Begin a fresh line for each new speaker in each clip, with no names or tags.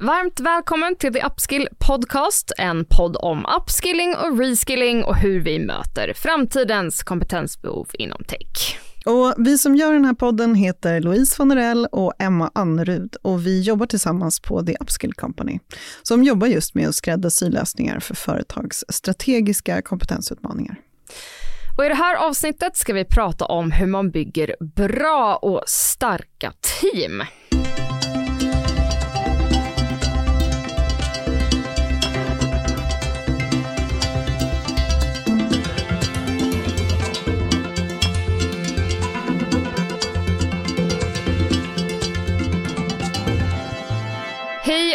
Varmt välkommen till The Upskill Podcast, en podd om upskilling och reskilling och hur vi möter framtidens kompetensbehov inom tech.
Och vi som gör den här podden heter Louise von och Emma Annerud och vi jobbar tillsammans på The Upskill Company, som jobbar just med att skräddarsy lösningar för företags strategiska kompetensutmaningar.
Och I det här avsnittet ska vi prata om hur man bygger bra och starka team.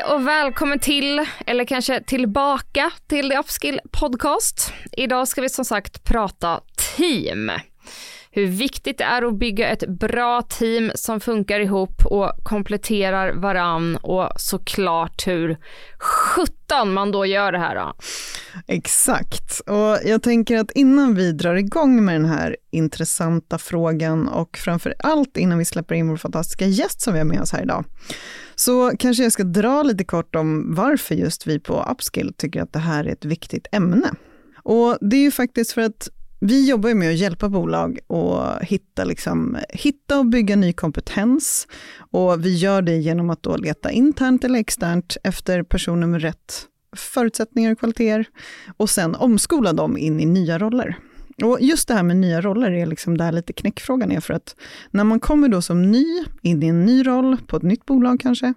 Och välkommen till, eller kanske tillbaka till The Upskill Podcast. Idag ska vi som sagt prata team. Hur viktigt det är att bygga ett bra team som funkar ihop och kompletterar varann och såklart hur sjutton man då gör det här. Då.
Exakt, och jag tänker att innan vi drar igång med den här intressanta frågan och framför allt innan vi släpper in vår fantastiska gäst som vi har med oss här idag, så kanske jag ska dra lite kort om varför just vi på Upskill tycker att det här är ett viktigt ämne. Och det är ju faktiskt för att vi jobbar med att hjälpa bolag att hitta, liksom, hitta och bygga ny kompetens. Och vi gör det genom att då leta internt eller externt efter personer med rätt förutsättningar och kvaliteter och sen omskola dem in i nya roller. Och just det här med nya roller är liksom där lite knäckfrågan är, för att när man kommer då som ny in i en ny roll, på ett nytt bolag kanske,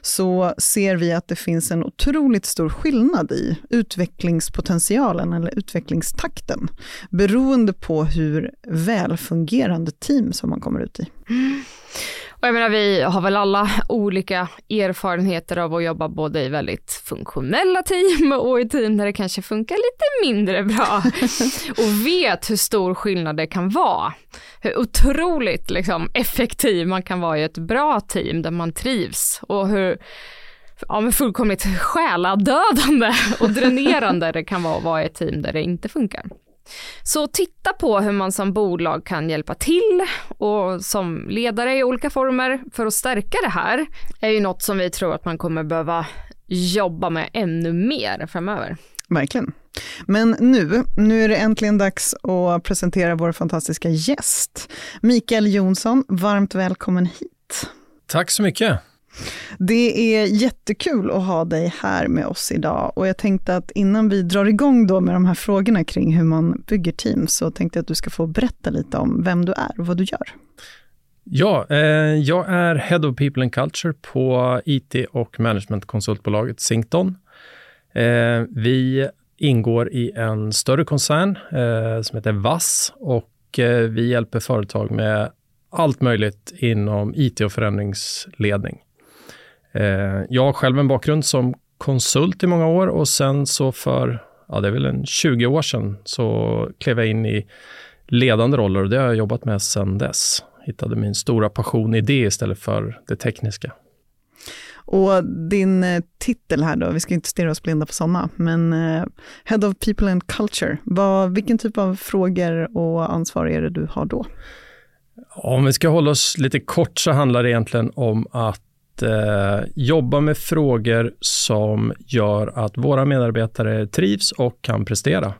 så ser vi att det finns en otroligt stor skillnad i utvecklingspotentialen eller utvecklingstakten, beroende på hur välfungerande team som man kommer ut i. Mm.
Och jag menar, vi har väl alla olika erfarenheter av att jobba både i väldigt funktionella team och i team där det kanske funkar lite mindre bra. och vet hur stor skillnad det kan vara. Hur otroligt liksom, effektiv man kan vara i ett bra team där man trivs och hur ja, men fullkomligt själadödande och dränerande det kan vara att vara i ett team där det inte funkar. Så titta på hur man som bolag kan hjälpa till och som ledare i olika former för att stärka det här är ju något som vi tror att man kommer behöva jobba med ännu mer framöver.
Verkligen. Men nu, nu är det äntligen dags att presentera vår fantastiska gäst. Mikael Jonsson, varmt välkommen hit.
Tack så mycket.
Det är jättekul att ha dig här med oss idag och jag tänkte att innan vi drar igång då med de här frågorna kring hur man bygger team så tänkte jag att du ska få berätta lite om vem du är och vad du gör.
Ja, eh, jag är Head of People and Culture på IT och managementkonsultbolaget Sington. Eh, vi ingår i en större koncern eh, som heter VASS och eh, vi hjälper företag med allt möjligt inom IT och förändringsledning. Eh, jag har själv en bakgrund som konsult i många år och sen så för, ja det är väl en 20 år sedan, så klev jag in i ledande roller och det har jag jobbat med sedan dess. Hittade min stora passion i det istället för det tekniska.
Och din eh, titel här då, vi ska inte stirra oss blinda på sådana, men eh, Head of People and Culture, vad, vilken typ av frågor och ansvar är det du har då?
Om vi ska hålla oss lite kort så handlar det egentligen om att eh, jobba med frågor som gör att våra medarbetare trivs och kan prestera.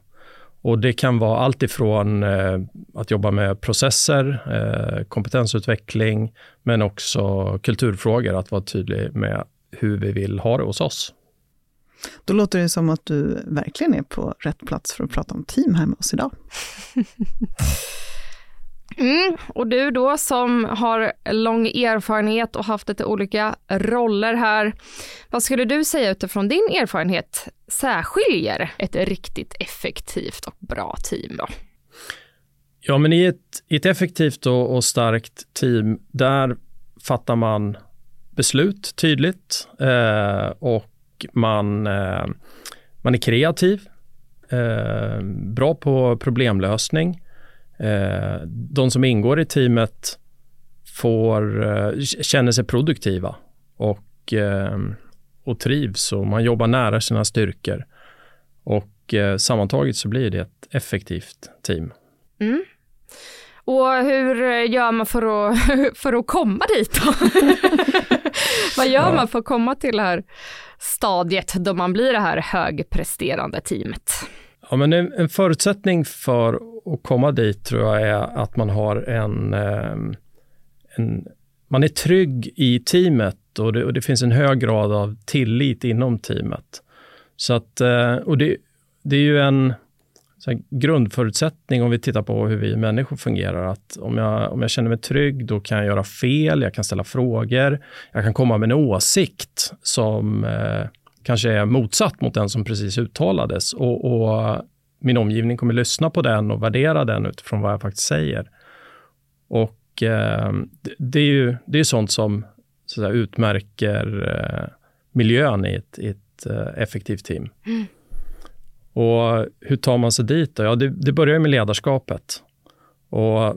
Och det kan vara allt ifrån eh, att jobba med processer, eh, kompetensutveckling, men också kulturfrågor, att vara tydlig med hur vi vill ha det hos oss.
Då låter det som att du verkligen är på rätt plats för att prata om team här med oss idag.
Mm, och du då som har lång erfarenhet och haft lite olika roller här. Vad skulle du säga utifrån din erfarenhet särskiljer ett riktigt effektivt och bra team då?
Ja, men i ett, i ett effektivt och, och, starkt team, där fattar man beslut tydligt eh, och man, eh, man är kreativ, eh, bra på problemlösning eh, de som ingår i teamet får, eh, känner sig produktiva och, eh, och trivs och man jobbar nära sina styrkor. Och eh, sammantaget så blir det ett effektivt team. Mm.
Och hur gör man för att, för att komma dit då? Vad gör ja. man för att komma till det här stadiet då man blir det här högpresterande teamet?
Ja, men en, en förutsättning för att komma dit tror jag är att man har en, ehm, en man är trygg i teamet och det, och det, finns en hög grad av tillit inom teamet. Så att, eh, och det, det är ju en grundförutsättning om vi tittar på hur vi människor fungerar. Att om jag, om jag känner mig trygg, då kan jag göra fel, jag kan ställa frågor, jag kan komma med en åsikt som eh, kanske är motsatt mot den som precis uttalades. Och, och, min omgivning kommer lyssna på den och värdera den utifrån vad jag faktiskt säger. Och eh, det, är ju det är sånt som så säga, utmärker eh, miljön i ett, i ett eh, effektivt team. Mm. Och hur tar man sig dit? Då? Ja, det, det börjar med ledarskapet. Och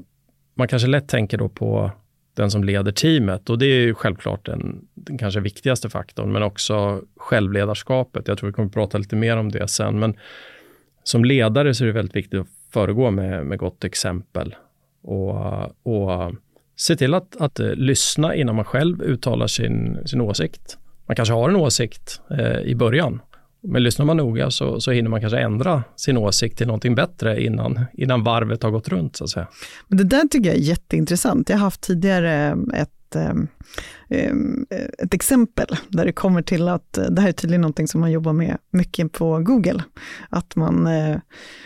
man kanske lätt tänker då på den som leder teamet och det är ju självklart den, den kanske viktigaste faktorn, men också självledarskapet. Jag tror vi kommer att prata lite mer om det sen, men som ledare så är det väldigt viktigt att föregå med, med gott exempel och, och se till att, att eh, lyssna innan man själv uttalar sin, sin åsikt. Man kanske har en åsikt eh, i början men lyssnar man noga så, så hinner man kanske ändra sin åsikt till någonting bättre innan, innan varvet har gått runt. Så att säga.
Men det där tycker jag är jätteintressant. Jag har haft tidigare eh, ett eh, Ehm, ett exempel där det kommer till att eh, det här är tydligen någonting som man jobbar med mycket på Google. Att man, eh,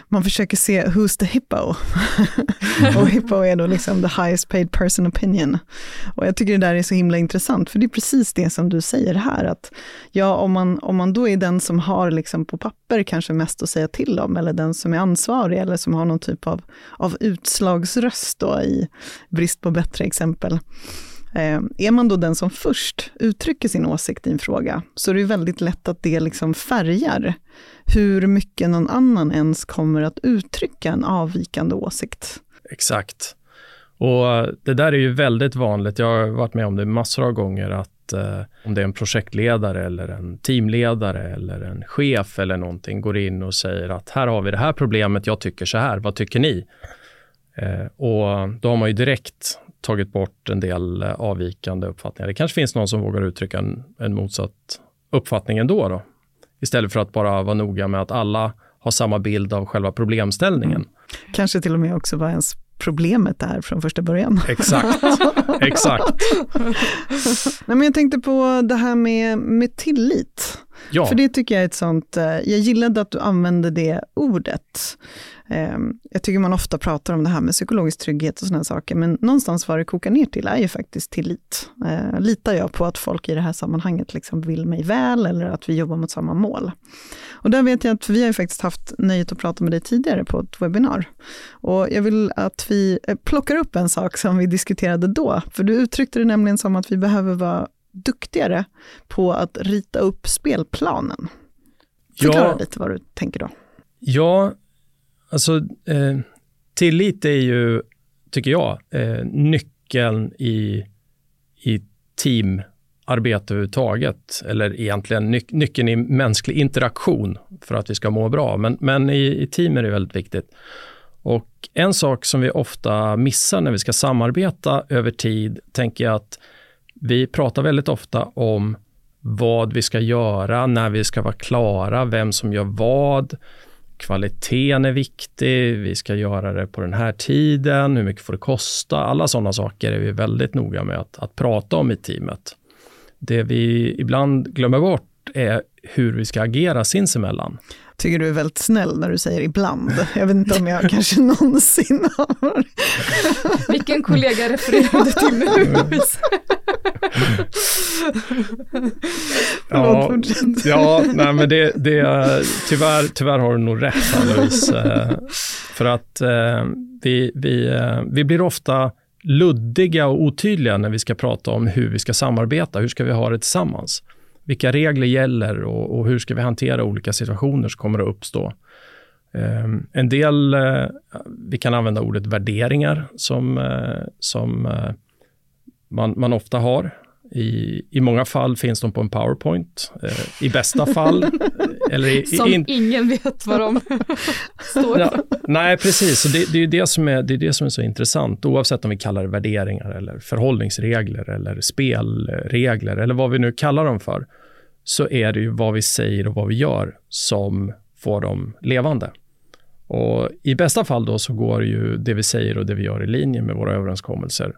man försöker se who's the hippo. och hippo är då liksom the highest paid person opinion. Och jag tycker det där är så himla intressant, för det är precis det som du säger här, att ja, om man, om man då är den som har liksom på papper kanske mest att säga till om, eller den som är ansvarig, eller som har någon typ av, av utslagsröst då i brist på bättre exempel, Eh, Eh, är man då den som först uttrycker sin åsikt i en fråga, så är det väldigt lätt att det liksom färgar hur mycket någon annan ens kommer att uttrycka en avvikande åsikt.
Exakt. Och eh, det där är ju väldigt vanligt. Jag har varit med om det massor av gånger att eh, om det är en projektledare eller en teamledare eller en chef eller någonting går in och säger att här har vi det här problemet, jag tycker så här, vad tycker ni? Eh, och då har man ju direkt tagit bort en del eh, avvikande uppfattningar. Det kanske finns någon som vågar uttrycka en, en motsatt uppfattning ändå. Då. Istället för att bara vara noga med att alla har samma bild av själva problemställningen. Mm.
Kanske till och med också vad ens problemet är från första början.
Exakt, exakt.
Nej, men jag tänkte på det här med, med tillit. Ja. För det tycker jag är ett sånt, eh, jag gillade att du använde det ordet. Ehm, jag tycker man ofta pratar om det här med psykologisk trygghet och sådana saker, men någonstans vad det kokar ner till är ju faktiskt tillit. Eh, litar jag på att folk i det här sammanhanget liksom vill mig väl eller att vi jobbar mot samma mål? Och där vet jag att, vi har ju faktiskt haft nöjet att prata med dig tidigare på ett webbinar. Och jag vill att vi eh, plockar upp en sak som vi diskuterade då, för du uttryckte det nämligen som att vi behöver vara duktigare på att rita upp spelplanen. Förklara ja, lite vad du tänker då.
Ja, alltså eh, tillit är ju, tycker jag, eh, nyckeln i, i teamarbete överhuvudtaget. Eller egentligen nyc nyckeln i mänsklig interaktion för att vi ska må bra. Men, men i, i team är det väldigt viktigt. Och en sak som vi ofta missar när vi ska samarbeta över tid, tänker jag att vi pratar väldigt ofta om vad vi ska göra, när vi ska vara klara, vem som gör vad. Kvaliteten är viktig, vi ska göra det på den här tiden, hur mycket får det kosta? Alla sådana saker är vi väldigt noga med att, att prata om i teamet. Det vi ibland glömmer bort är hur vi ska agera sinsemellan
tycker du är väldigt snäll när du säger ibland. Jag vet inte om jag kanske någonsin har...
Vilken kollega refererade du till nu?
ja, ja nej, men det, det, tyvärr, tyvärr har du nog rätt, Louise. För att eh, vi, vi, eh, vi blir ofta luddiga och otydliga när vi ska prata om hur vi ska samarbeta, hur ska vi ha det tillsammans vilka regler gäller och, och, hur ska vi hantera olika situationer som kommer att uppstå. Ehm, en del, eh, vi kan använda ordet värderingar som, eh, som eh, man, man ofta har. I, I många fall finns de på en powerpoint. I bästa fall eller i,
Som
in,
ingen vet vad de står
Ja, nej, precis. Och det, det, är det, som är, det är det som är så intressant, oavsett om vi kallar det värderingar eller förhållningsregler eller spelregler eller vad vi nu kallar dem för, så är det ju vad vi säger och vad vi gör som får dem levande. Och I bästa fall då så går ju det vi säger och det vi gör i linje med våra överenskommelser.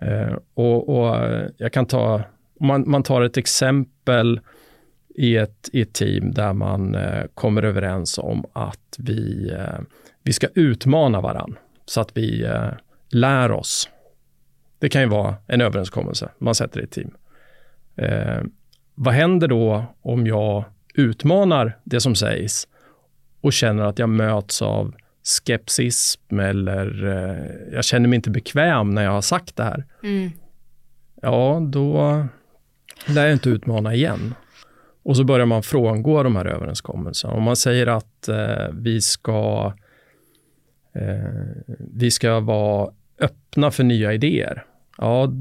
Eh, och, och jag kan ta, om man, man tar ett exempel i ett, i ett team där man eh, kommer överens om att vi, eh, vi ska utmana varann så att vi eh, lär oss. Det kan ju vara en överenskommelse man sätter i ett team. Eh, vad händer då om jag utmanar det som sägs och känner att jag möts av skepsism eller eh, jag känner mig inte bekväm när jag har sagt det här.
Mm.
Ja, då lär jag inte utmana igen. Och så börjar man frångå de här överenskommelserna. Om man säger att eh, vi, ska, eh, vi ska vara öppna för nya idéer. Ja,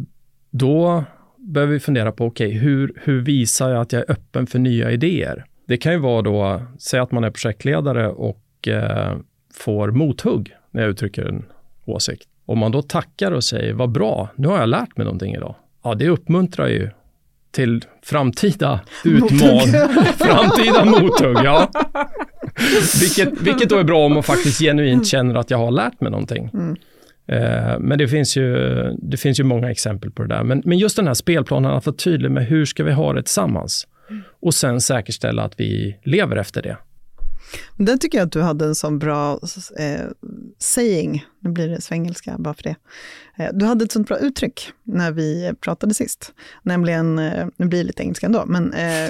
då behöver vi fundera på, okej, okay, hur, hur visar jag att jag är öppen för nya idéer? Det kan ju vara då, säg att man är projektledare och eh, får mothugg när jag uttrycker en åsikt. Om man då tackar och säger, vad bra, nu har jag lärt mig någonting idag. Ja, det uppmuntrar ju till framtida utman, framtida mothugg. Ja. Vilket, vilket då är bra om man faktiskt genuint känner att jag har lärt mig någonting.
Mm.
Eh, men det finns, ju, det finns ju många exempel på det där. Men, men just den här spelplanen, att vara tydlig med hur ska vi ha det tillsammans? Och sen säkerställa att vi lever efter det.
Men där tycker jag att du hade en sån bra eh, saying, nu blir det svengelska bara för det. Eh, du hade ett sånt bra uttryck när vi pratade sist, nämligen, eh, nu blir det lite engelska ändå, men eh,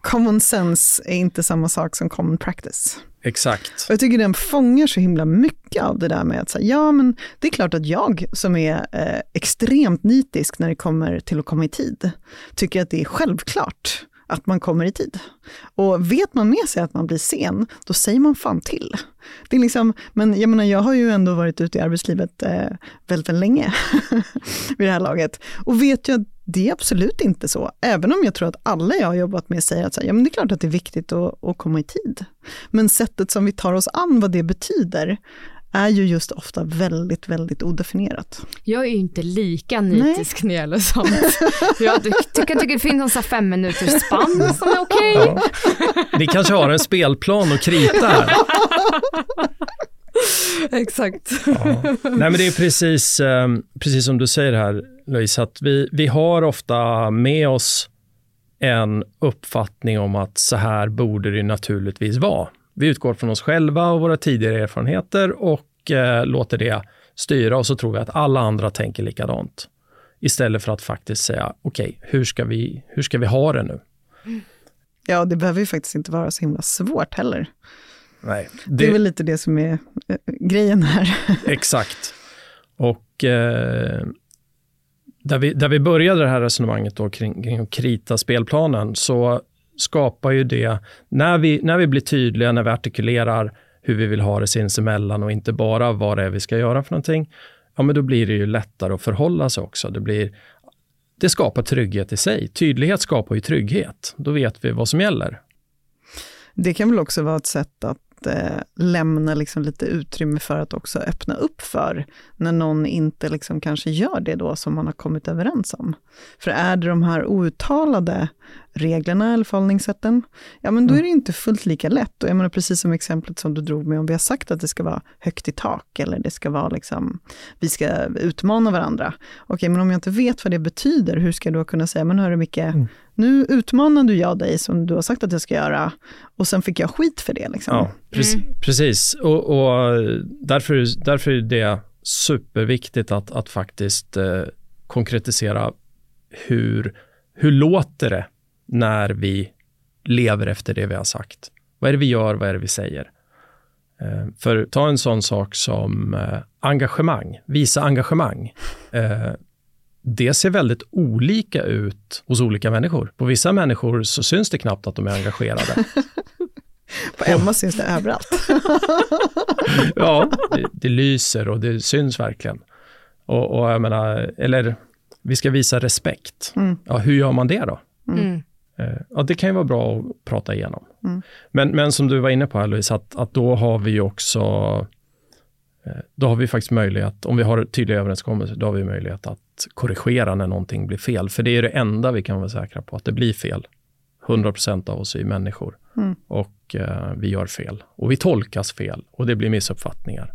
common sense är inte samma sak som common practice.
Exakt.
Och jag tycker den fångar så himla mycket av det där med att säga, ja men det är klart att jag som är eh, extremt nitisk när det kommer till att komma i tid, tycker att det är självklart att man kommer i tid. Och vet man med sig att man blir sen, då säger man fan till. Det är liksom, men jag menar, jag har ju ändå varit ute i arbetslivet eh, väldigt, väldigt länge vid det här laget och vet ju att det är absolut inte så. Även om jag tror att alla jag har jobbat med säger att så här, ja, men det är klart att det är viktigt att, att komma i tid. Men sättet som vi tar oss an vad det betyder är ju just ofta väldigt, väldigt odefinierat.
Jag är ju inte lika nitisk när det gäller sånt. Jag tycker, tycker det finns en fem minuters spann som är okej. Okay.
Ja. Ni kanske har en spelplan och krita här.
Exakt.
Ja. Nej men det är precis, precis som du säger här Louise, att vi, vi har ofta med oss en uppfattning om att så här borde det naturligtvis vara. Vi utgår från oss själva och våra tidigare erfarenheter och eh, låter det styra och så tror vi att alla andra tänker likadant. Istället för att faktiskt säga, okej, okay, hur, ska vi, hur ska vi ha det nu?
Ja, det behöver ju faktiskt inte vara så himla svårt heller.
Nej,
det, det är väl lite det som är äh, grejen här.
exakt. Och eh, där, vi, där vi började det här resonemanget då kring, kring att krita spelplanen, så skapar ju det, när vi, när vi blir tydliga, när vi artikulerar hur vi vill ha det sinsemellan och inte bara vad det är vi ska göra för någonting, ja men då blir det ju lättare att förhålla sig också. Det, blir, det skapar trygghet i sig. Tydlighet skapar ju trygghet. Då vet vi vad som gäller.
Det kan väl också vara ett sätt att eh, lämna liksom lite utrymme för att också öppna upp för när någon inte liksom kanske gör det då som man har kommit överens om. För är det de här outtalade reglerna eller förhållningssätten, ja men då är det inte fullt lika lätt. Och jag menar precis som exemplet som du drog med, om vi har sagt att det ska vara högt i tak eller det ska vara liksom, vi ska utmana varandra. Okej, men om jag inte vet vad det betyder, hur ska jag då kunna säga, men hörru Micke, mm. nu utmanade jag dig som du har sagt att jag ska göra och sen fick jag skit för det. Liksom.
Ja, precis. Mm. precis. Och, och, därför, därför är det superviktigt att, att faktiskt eh, konkretisera hur, hur låter det när vi lever efter det vi har sagt. Vad är det vi gör, vad är det vi säger? Eh, för ta en sån sak som eh, engagemang, visa engagemang. Eh, det ser väldigt olika ut hos olika människor. På vissa människor så syns det knappt att de är engagerade.
På Emma syns det överallt.
ja, det, det, lyser och det syns verkligen. Och, och jag menar, eller vi ska visa respekt. Mm. Ja, hur gör man det då? Mm. Eh, ja, det kan ju vara bra att prata igenom. Mm. Men, men som du var inne på här Louise, att, att då har vi också eh, då har vi faktiskt möjlighet, om vi har tydliga överenskommelser, då har vi möjlighet att korrigera när någonting blir fel. För det är det enda vi kan vara säkra på, att det blir fel. 100% av oss är människor mm. och eh, vi gör fel. Och vi tolkas fel och det blir missuppfattningar.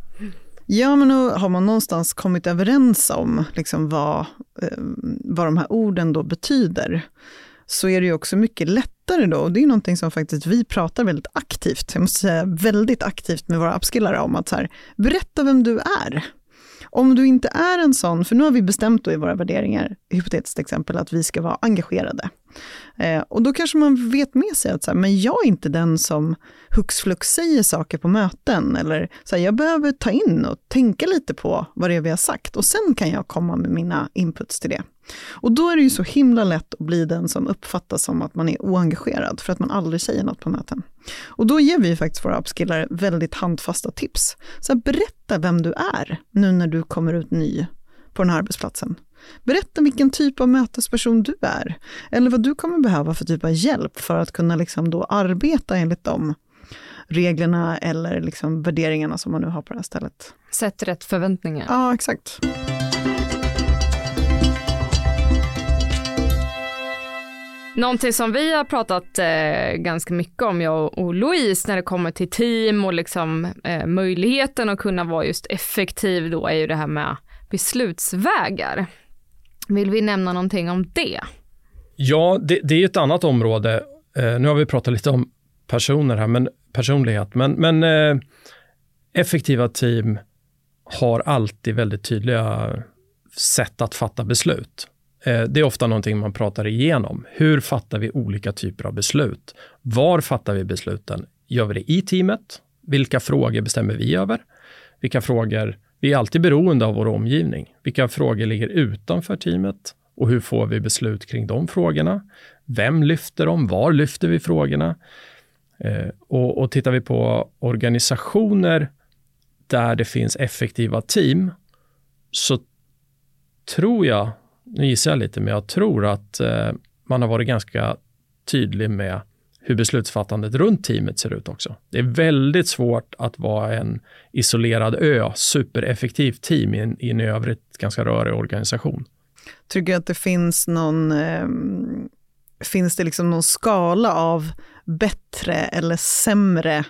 Ja, men har man någonstans kommit överens om liksom vad, eh, vad de här orden då betyder, så är det ju också mycket lättare då, och det är någonting som faktiskt vi pratar väldigt aktivt, jag måste säga väldigt aktivt med våra upskillare om, att så här, berätta vem du är. Om du inte är en sån, för nu har vi bestämt då i våra värderingar, hypotetiskt exempel, att vi ska vara engagerade. Eh, och då kanske man vet med sig att så här, men jag är inte den som hux flux säger saker på möten, eller så här, jag behöver ta in och tänka lite på vad det är vi har sagt, och sen kan jag komma med mina inputs till det. Och då är det ju så himla lätt att bli den som uppfattas som att man är oengagerad, för att man aldrig säger något på möten. Och då ger vi faktiskt våra upskillar väldigt handfasta tips. Så här, berätta vem du är nu när du kommer ut ny på den här arbetsplatsen. Berätta vilken typ av mötesperson du är, eller vad du kommer behöva för typ av hjälp för att kunna liksom då arbeta enligt de reglerna eller liksom värderingarna som man nu har på det här stället.
Sätt rätt förväntningar.
Ja, exakt.
Någonting som vi har pratat eh, ganska mycket om, jag och Louise, när det kommer till team och liksom, eh, möjligheten att kunna vara just effektiv då, är ju det här med beslutsvägar. Vill vi nämna någonting om det?
Ja, det, det är ett annat område. Eh, nu har vi pratat lite om personer här, men personlighet. Men, men eh, effektiva team har alltid väldigt tydliga sätt att fatta beslut. Eh, det är ofta någonting man pratar igenom. Hur fattar vi olika typer av beslut? Var fattar vi besluten? Gör vi det i teamet? Vilka frågor bestämmer vi över? Vilka frågor vi är alltid beroende av vår omgivning. Vilka frågor ligger utanför teamet och hur får vi beslut kring de frågorna? Vem lyfter dem? Var lyfter vi frågorna? Eh, och, och tittar vi på organisationer där det finns effektiva team så tror jag, nu gissar jag lite, men jag tror att eh, man har varit ganska tydlig med hur beslutsfattandet runt teamet ser ut också. Det är väldigt svårt att vara en isolerad ö, supereffektivt team i en, i en övrigt ganska rörig organisation.
Tycker du att det finns någon, eh, finns det liksom någon skala av bättre eller sämre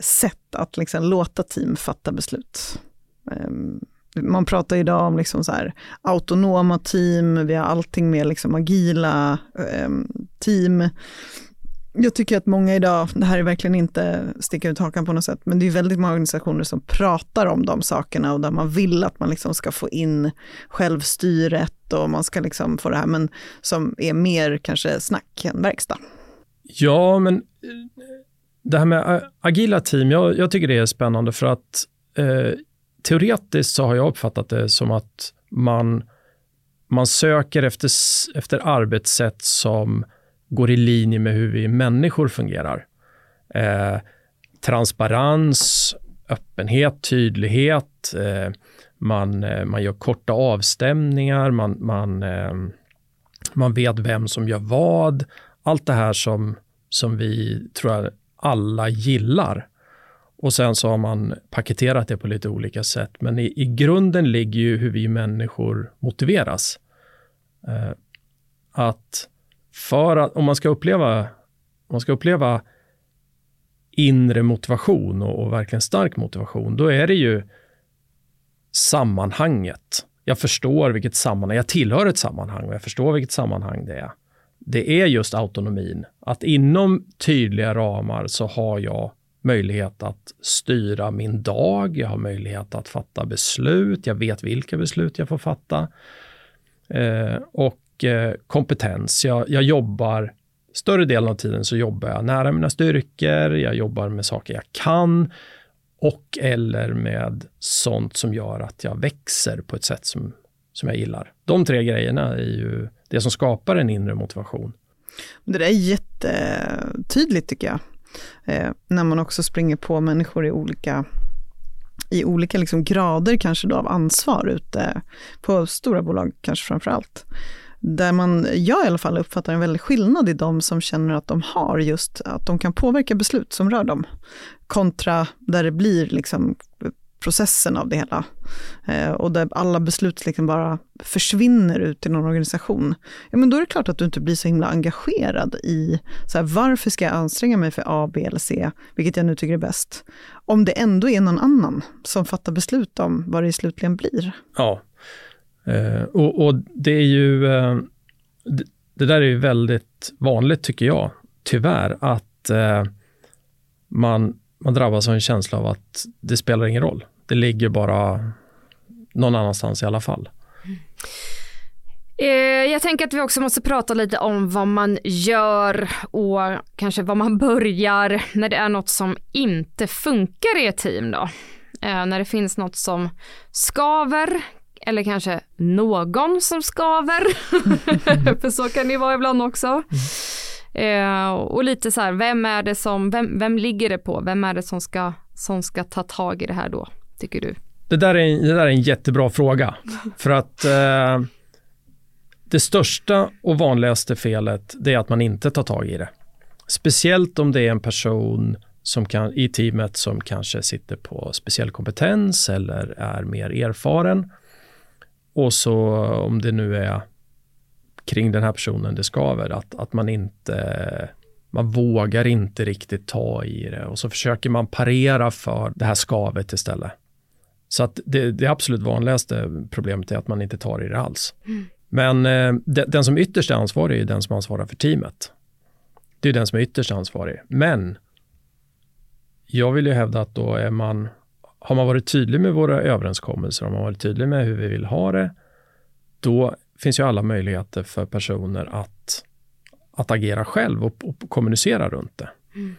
sätt att liksom låta team fatta beslut? Eh, man pratar idag om liksom så här, autonoma team, vi har allting med liksom agila eh, team jag tycker att många idag, det här är verkligen inte sticka ut hakan på något sätt, men det är väldigt många organisationer som pratar om de sakerna och där man vill att man liksom ska få in självstyret och man ska liksom få det här, men som är mer kanske snack än verkstad.
Ja, men eh, det här med agila team, jag, jag tycker det är spännande för att eh, teoretiskt så har jag uppfattat det som att man, man söker efter, efter arbetssätt som går i linje med hur vi människor fungerar. Eh, transparens, öppenhet, tydlighet, eh, man, eh, man gör korta avstämningar, man, man, eh, man vet vem som gör vad. Allt det här som, som vi tror jag alla gillar. Och sen så har man paketerat det på lite olika sätt. Men i, i grunden ligger ju hur vi människor motiveras. Eh, att för att om man ska uppleva, om man ska uppleva inre motivation och, och, verkligen stark motivation, då är det ju sammanhanget. Jag förstår vilket sammanhang, jag tillhör ett sammanhang och jag förstår vilket sammanhang det är. Det är just autonomin, att inom tydliga ramar så har jag möjlighet att styra min dag, jag har möjlighet att fatta beslut, jag vet vilka beslut jag får fatta. Eh, och mycket kompetens. Jag, jag jobbar, större delen av tiden så jobbar jag nära mina styrkor, jag jobbar med saker jag kan och eller med sånt som gör att jag växer på ett sätt som, som jag gillar. De tre grejerna är ju det som skapar en inre motivation.
Det där är jättetydligt tycker jag. Eh, när man också springer på människor i olika i olika liksom grader kanske då av ansvar ute på stora bolag kanske framför allt där man, jag i alla fall uppfattar en väldig skillnad i de som känner att de har just att de kan påverka beslut som rör dem, kontra där det blir liksom processen av det hela. Eh, och där alla beslut liksom bara försvinner ut i någon organisation. Ja, men då är det klart att du inte blir så himla engagerad i så här, varför ska jag anstränga mig för A, B eller C, vilket jag nu tycker är bäst. Om det ändå är någon annan som fattar beslut om vad det slutligen blir.
Ja, eh, och, och, det är ju, eh, det, det, där är ju väldigt vanligt tycker jag, tyvärr, att eh, man man drabbas av en känsla av att det spelar ingen roll. Det ligger bara någon annanstans i alla fall.
Eh, jag tänker att vi också måste prata lite om vad man gör och kanske vad man börjar när det är något som inte funkar i ett team då. Eh, när det finns något som skaver eller kanske någon som skaver. För så kan det vara ibland också. Eh, och lite så här, vem är det som, vem, vem ligger det på? Vem är det som ska, som ska ta tag i det här då, tycker du?
Det där är, det där är en jättebra fråga. För att eh, det största och vanligaste felet, det är att man inte tar tag i det. Speciellt om det är en person som kan, i teamet som kanske sitter på speciell kompetens eller är mer erfaren. Och så om det nu är kring den här personen det skaver. Att, att man inte man vågar inte riktigt ta i det och så försöker man parera för det här skavet istället. Så att det, det absolut vanligaste problemet är att man inte tar i det alls. Mm. Men eh, de, den som ytterst är ansvarig är den som ansvarar för teamet. Det är den som är ytterst ansvarig. Men jag vill ju hävda att då är man, har man varit tydlig med våra överenskommelser, har man varit tydlig med hur vi vill ha det, då finns ju alla möjligheter för personer att, att agera själv och, och kommunicera runt det. Mm.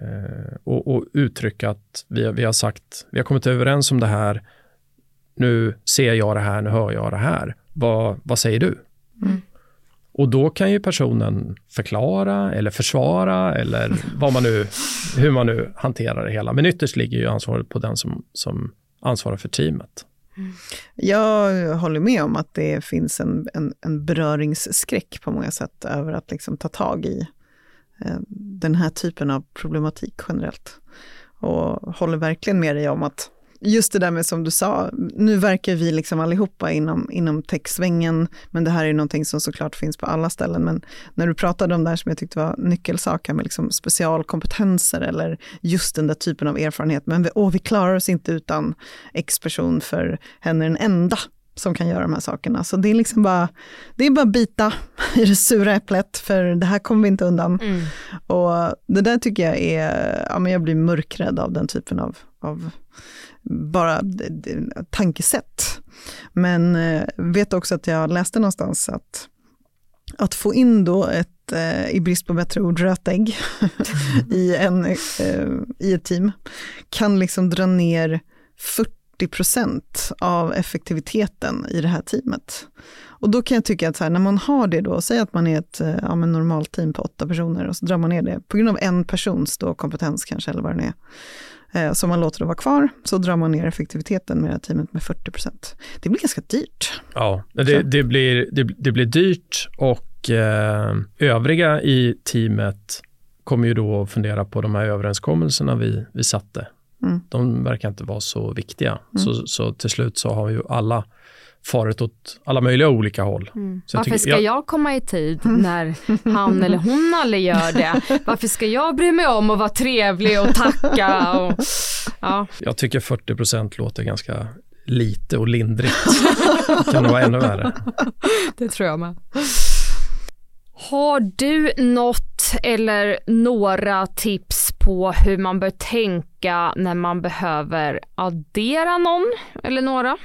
Eh, och, och, uttrycka att vi, vi har sagt, vi har kommit överens om det här, nu ser jag det här, nu hör jag det här. Vad, vad säger du? Mm. Och då kan ju personen förklara eller försvara eller vad man nu, hur man nu hanterar det hela. Men ytterst ligger ju ansvaret på den som, som ansvarar för teamet.
Jag håller med om att det finns en, en, en beröringsskräck på många sätt över att liksom ta tag i eh, den här typen av problematik generellt. Och håller verkligen med dig om att just det där med som du sa, nu verkar vi liksom allihopa inom, inom techsvängen, men det här är någonting som såklart finns på alla ställen. Men när du pratade om det här som jag tyckte var nyckelsaker med liksom specialkompetenser eller just den där typen av erfarenhet, men vi, åh, vi klarar oss inte utan X-person för henne är den enda som kan göra de här sakerna. Så det är liksom bara, det är bara bita i det sura äpplet, för det här kommer vi inte undan. Mm. Och det där tycker jag är, ja men jag blir mörkrädd av den typen av, av bara tankesätt. Men eh, vet också att jag läste någonstans att, att få in då ett, eh, i brist på bättre ord, rötägg i, en, eh, i ett team kan liksom dra ner 40% av effektiviteten i det här teamet. Och då kan jag tycka att så här, när man har det då, säg att man är ett eh, ja, normalt team på åtta personer och så drar man ner det på grund av en persons då kompetens kanske, eller vad det är eh, som man låter det vara kvar, så drar man ner effektiviteten med det här teamet med 40% Det blir ganska dyrt.
Ja, det, det blir, det, det, blir dyrt och eh, övriga i teamet kommer ju då att fundera på de här överenskommelserna vi, vi satte. Mm. De verkar inte vara så viktiga. Mm. Så, så till slut så har ju alla farit åt alla möjliga olika håll. Mm.
Varför tycker, ska jag... jag... komma i tid när han eller hon aldrig gör det? Varför ska jag bry mig om att vara trevlig och tacka? Och, ja.
Jag tycker 40% låter ganska lite och lindrigt. det kan nog vara ännu värre.
Det tror jag med. Har du något eller några tips på hur man bör tänka när man behöver addera någon eller några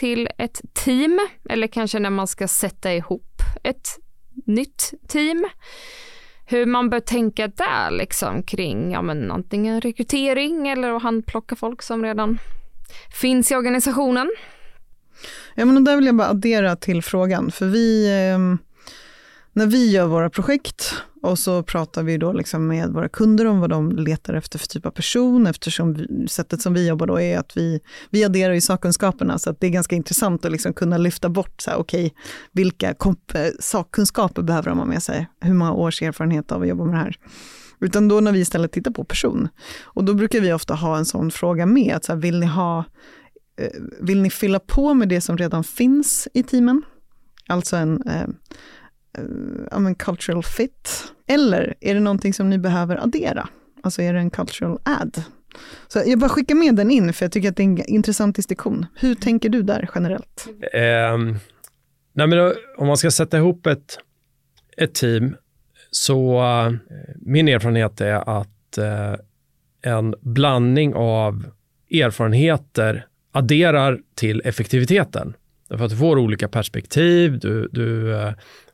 till ett team eller kanske när man ska sätta ihop ett nytt team. Hur man bör tänka där liksom kring ja, men antingen rekrytering eller att handplocka folk som redan finns i organisationen.
Ja men där vill jag bara addera till frågan för vi eh, när vi gör våra projekt och så pratar vi då liksom med våra kunder om vad de letar efter för typ av person, eftersom vi, sättet som vi jobbar då är att vi, vi adderar ju sakkunskaperna, så att det är ganska intressant att liksom kunna lyfta bort, så här, okay, vilka komp- sakkunskaper behöver de ha med sig? Hur många års erfarenhet av att jobba med det här? Utan då när vi istället tittar på person, och då brukar vi ofta ha en sån fråga med, att så här, vill ni ha eh, vill ni fylla på med det som redan finns i teamen? Alltså en, eh, uh, cultural fit? Eller är det någonting som ni behöver addera? Alltså är det en cultural add? Så jag bara skickar med den in, för jag tycker att det är en intressant distinktion. Hur tänker du där generellt?
Um, nej men om man ska sätta ihop ett, ett team, så uh, min erfarenhet är att uh, en blandning av erfarenheter adderar till effektiviteten. Därför att du får olika perspektiv, du, du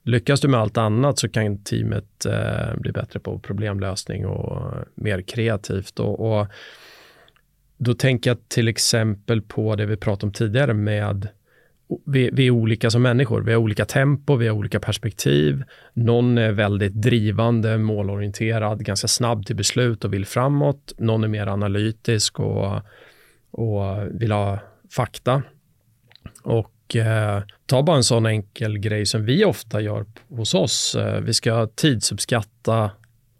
Lyckas du med allt annat så kan teamet eh, bli bättre på problemlösning och mer kreativt. Och, och, då tänker jag till exempel på det vi pratade om tidigare med vi, vi, är olika som människor. Vi har olika tempo, vi har olika perspektiv. Någon är väldigt drivande, målorienterad, ganska snabb till beslut och vill framåt. Någon är mer analytisk och, och vill ha fakta. Och och eh, ta bara en sån enkel grej som vi ofta gör hos oss. Eh, vi ska tidsuppskatta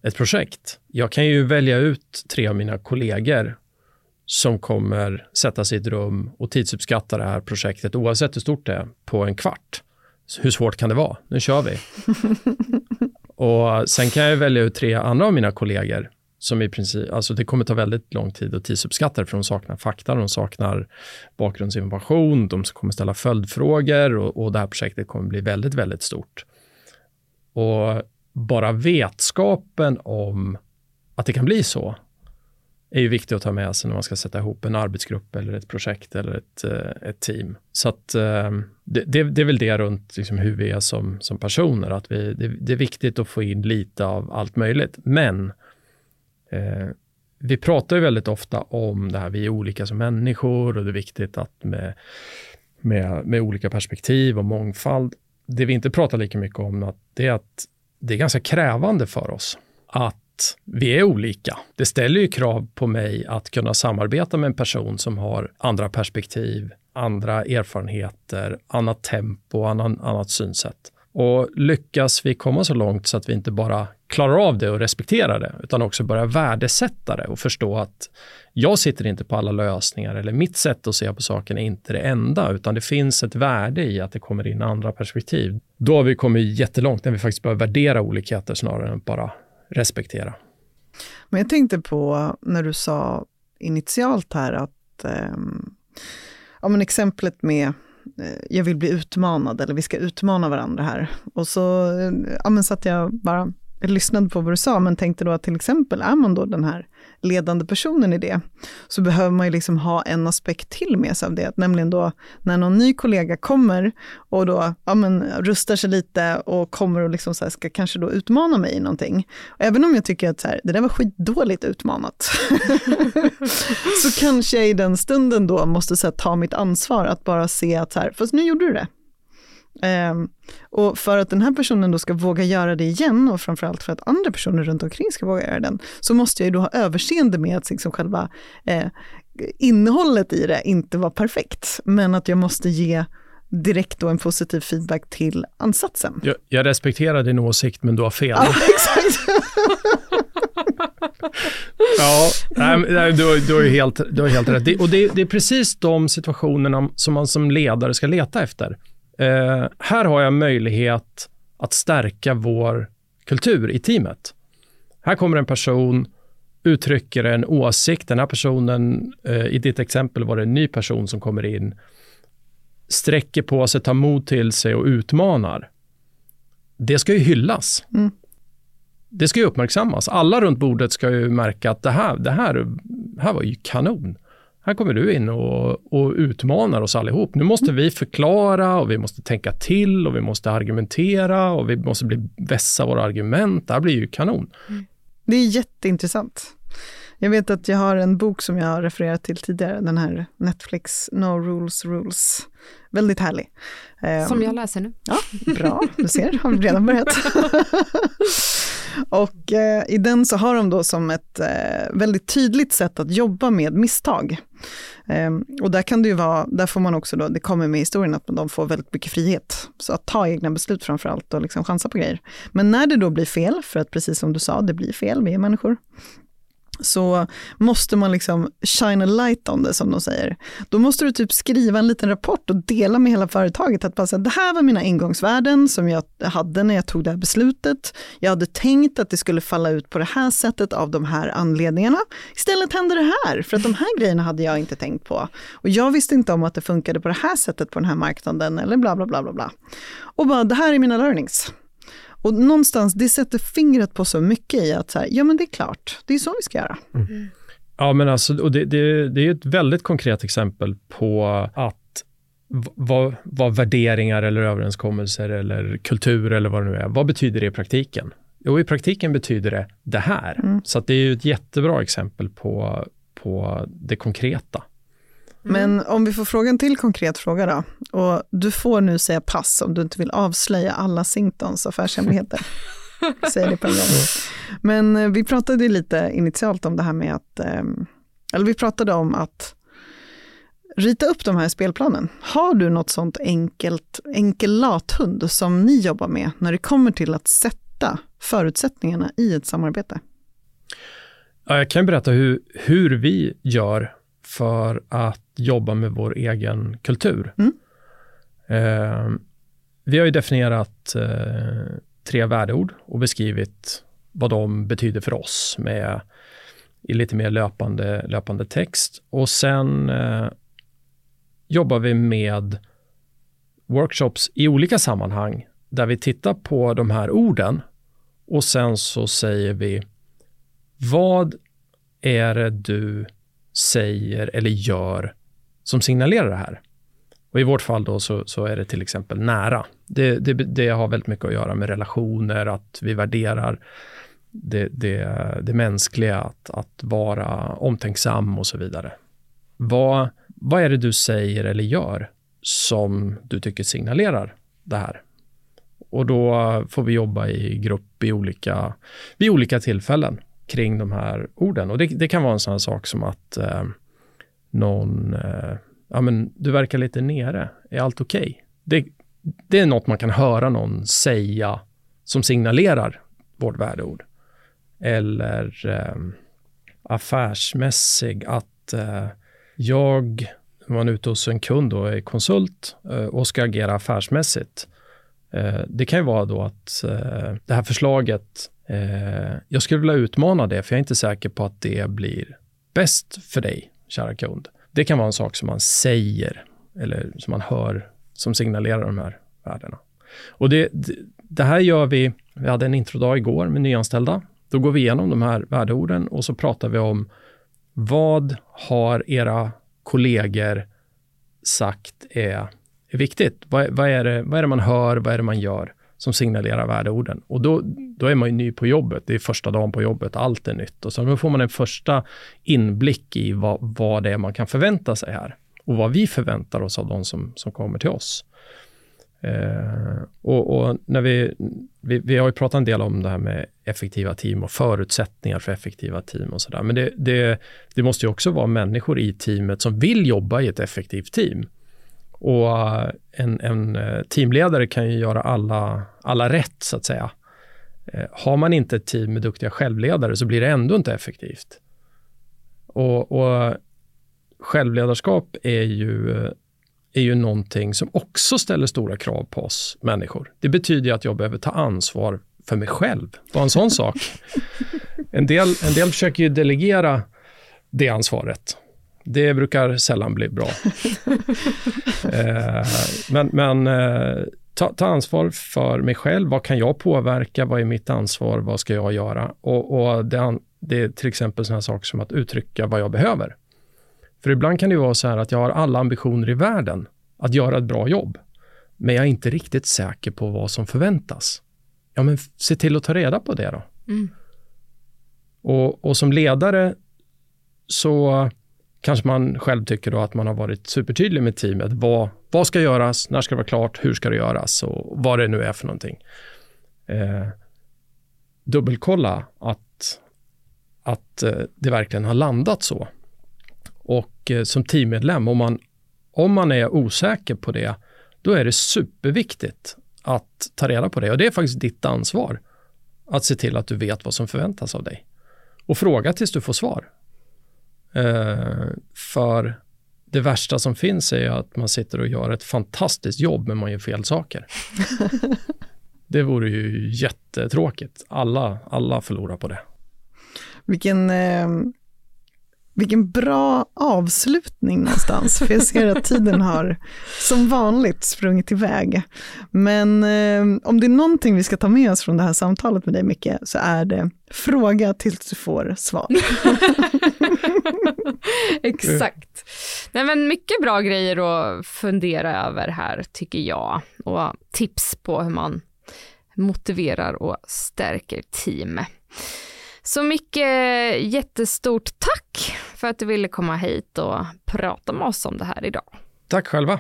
ett projekt. Jag kan ju välja ut tre av mina kollegor som kommer sätta sig i ett rum och tidsuppskatta det här projektet oavsett hur stort det är på en kvart. hur svårt kan det vara? Nu kör vi. och sen kan jag välja ut tre andra av mina kollegor som i princip, alltså det kommer ta väldigt lång tid att tidsuppskatta det, för de saknar fakta, de saknar bakgrundsinformation, de kommer ställa följdfrågor och, och det här projektet kommer bli väldigt, väldigt stort. Och bara vetskapen om att det kan bli så är ju viktigt att ta med sig när man ska sätta ihop en arbetsgrupp eller ett projekt eller ett, eh, ett team. Så att eh, det, det, det är väl det runt liksom hur vi är som, som personer, att vi, det, det är viktigt att få in lite av allt möjligt. Men Eh, vi pratar ju väldigt ofta om det här, vi är olika som människor och det är viktigt att med, med, med olika perspektiv och mångfald. Det vi inte pratar lika mycket om att det är att det är ganska krävande för oss att vi är olika. Det ställer ju krav på mig att kunna samarbeta med en person som har andra perspektiv, andra erfarenheter, annat tempo, annan, annat synsätt. Och lyckas vi komma så långt så att vi inte bara klarar av det och respekterar det, utan också börjar värdesätta det och förstå att jag sitter inte på alla lösningar eller mitt sätt att se på saken är inte det enda, utan det finns ett värde i att det kommer in andra perspektiv. Då har vi kommit jättelångt när vi faktiskt börjar värdera olikheter snarare än bara respektera.
Men jag tänkte på när du sa initialt här att eh, ja, men exemplet med Eh, jag vill bli utmanad eller vi ska utmana varandra här. Och så eh, ja, men satt jag bara jag lyssnade på vad du sa, men tänkte då att till exempel är man då den här ledande personen i det, så behöver man ju liksom ha en aspekt till med sig av det, nämligen då när någon ny kollega kommer och då ja, men, rustar sig lite och kommer och liksom så här, ska kanske då utmana mig i någonting. Även om jag tycker att så här, det där var skitdåligt utmanat, så kanske jag i den stunden då måste så här, ta mitt ansvar att bara se att så här, fast nu gjorde du det. Um, och för att den här personen då ska våga göra det igen och framförallt för att andra personer runt omkring ska våga göra den, så måste jag ju då ha överseende med att liksom själva eh, innehållet i det inte var perfekt, men att jag måste ge direkt då en positiv feedback till ansatsen.
Jag, jag respekterar din åsikt, men du har fel.
Ja, exakt.
ja, nej, du, du, har ju helt, du har helt rätt. Det, och det, det är precis de situationerna som man som ledare ska leta efter. Eh, här har jag möjlighet att stärka vår kultur i teamet. Här kommer en person, uttrycker en åsikt. Den här personen, eh, i ditt exempel var det en ny person som kommer in, sträcker på sig, tar mod till sig och utmanar. Det ska ju hyllas. Mm. Det ska ju uppmärksammas. Alla runt bordet ska ju märka att det här, det här, det här var ju kanon här kommer du in och, och utmanar oss allihop. Nu måste vi förklara och vi måste tänka till och vi måste argumentera och vi måste bli vässa våra argument. Det här blir ju kanon. Mm.
Det är jätteintressant. Jag vet att jag har en bok som jag har refererat till tidigare, den här Netflix No Rules Rules. Väldigt härlig.
Som jag läser nu.
Ja, bra, du ser, har redan börjat. och eh, i den så har de då som ett eh, väldigt tydligt sätt att jobba med misstag. Eh, och där kan det ju vara, där får man också då, det kommer med historien att de får väldigt mycket frihet. Så att ta egna beslut framför allt och liksom chansa på grejer. Men när det då blir fel, för att precis som du sa, det blir fel, vi är människor, så måste man liksom shine a light on det som de säger. Då måste du typ skriva en liten rapport och dela med hela företaget. Att bara säga, det här var mina ingångsvärden som jag hade när jag tog det här beslutet. Jag hade tänkt att det skulle falla ut på det här sättet av de här anledningarna. Istället hände det här, för att de här grejerna hade jag inte tänkt på. Och jag visste inte om att det funkade på det här sättet på den här marknaden eller bla bla bla bla bla. Och bara, det här är mina learnings. Och någonstans, det sätter fingret på så mycket i att så här, ja men det är klart, det är så vi ska göra. Mm.
Ja, men alltså, och det, det, det är ett väldigt konkret exempel på att vad, vad värderingar eller överenskommelser eller kultur eller vad det nu är, vad betyder det i praktiken? Jo, i praktiken betyder det det här. Mm. Så det är ju ett jättebra exempel på, på det konkreta.
Men mm. om vi får fråga en till konkret fråga då. Och du får nu säga pass om du inte vill avslöja alla Singtons affärshemligheter. Säg det på en gång. Men eh, vi pratade lite initialt om det här med att, ehm, eller vi pratade om att rita upp de här spelplanen. Har du något sånt enkelt, enkel lathund som ni jobbar med när det kommer till att sätta förutsättningarna i ett samarbete?
Ja, jag kan berätta hur, hur vi gör för att jobba med vår egen kultur. Mm. Eh, vi har ju definierat eh, tre värdeord och beskrivit vad de betyder för oss med i lite mer löpande, löpande text. Och sen eh, jobbar vi med workshops i olika sammanhang där vi tittar på de här orden och sen så säger vi vad är det du säger eller gör som signalerar det här. Och I vårt fall då så, så är det till exempel nära. Det, det, det, har väldigt mycket att göra med relationer, att vi värderar det, det, det mänskliga, att, att vara omtänksam och så vidare. Vad, vad är det du säger eller gör som du tycker signalerar det här? Och då får vi jobba i grupp i olika, vid olika tillfällen kring de här orden. Och det, det kan vara en sån sak som att eh, någon, eh, ja men du verkar lite nere, är allt okej? Okay? Det, det är något man kan höra någon säga som signalerar vårt värdeord. Eller eh, affärsmässig, att eh, jag är ute hos en kund och är konsult eh, och ska agera affärsmässigt. Eh, det kan ju vara då att eh, det här förslaget Eh, jag skulle vilja utmana det, för jag är inte säker på att det blir bäst för dig, kära kund. Det kan vara en sak som man säger eller som man hör som signalerar de här värdena. Och det, det här gör vi, vi hade en introdag igår med nyanställda. Då går vi igenom de här värdeorden och så pratar vi om vad har era kollegor sagt är, är viktigt? Vad, vad, är det, vad är det man hör? Vad är det man gör? Som signalerar värdeorden. Och då, då är man ju ny på jobbet. Det är första dagen på jobbet, allt är nytt. Och så då får man en första inblick i vad, vad det är man kan förvänta sig här. Och vad vi förväntar oss av de som, som kommer till oss. Eh, och, och, när vi, vi, vi, har ju pratat en del om det här med effektiva team och förutsättningar för effektiva team och sådär. Men det, det, det måste ju också vara människor i teamet som vill jobba i ett effektivt team. Och eh, en, en eh, teamledare kan ju göra alla, alla rätt, så att säga. Eh, har man inte ett team med duktiga självledare så blir det ändå inte effektivt. Och, och självledarskap är ju, är ju någonting som också ställer stora krav på oss människor. Det betyder att jag behöver ta ansvar för mig själv. Bara en sån sak. En del, en del försöker ju delegera det ansvaret det brukar sällan bli bra. eh, men men eh, ta, ta, ansvar för mig själv. Vad kan jag påverka? Vad är mitt ansvar? Vad ska jag göra? Och, och det, det, är till exempel sådana saker som att uttrycka vad jag behöver. För ibland kan det vara så här att jag har alla ambitioner i världen att göra ett bra jobb. Men jag är inte riktigt säker på vad som förväntas. Ja, men se till att ta reda på det då. Mm. Och, och som ledare så kanske man själv tycker då att man har varit supertydlig med teamet. Vad, vad ska göras? När ska det vara klart? Hur ska det göras? Och vad det nu är för någonting. Eh, dubbelkolla att, att eh, det verkligen har landat så. Och eh, som teammedlem, om man, om man är osäker på det, då är det superviktigt att ta reda på det. Och det är faktiskt ditt ansvar att se till att du vet vad som förväntas av dig. Och fråga tills du får svar. Eh, för det värsta som finns är att man sitter och gör ett fantastiskt jobb men man gör fel saker. det vore ju jättetråkigt. Alla, alla förlorar på det.
Vilken, eh, vilken bra avslutning någonstans, för jag ser att tiden har som vanligt sprungit iväg. Men eh, om det är någonting vi ska ta med oss från det här samtalet med dig Micke, så är det fråga tills du får svar.
Exakt. Nej, men mycket bra grejer att fundera över här tycker jag och tips på hur man motiverar och stärker team. Så mycket jättestort tack för att du ville komma hit och prata med oss om det här idag.
Tack själva.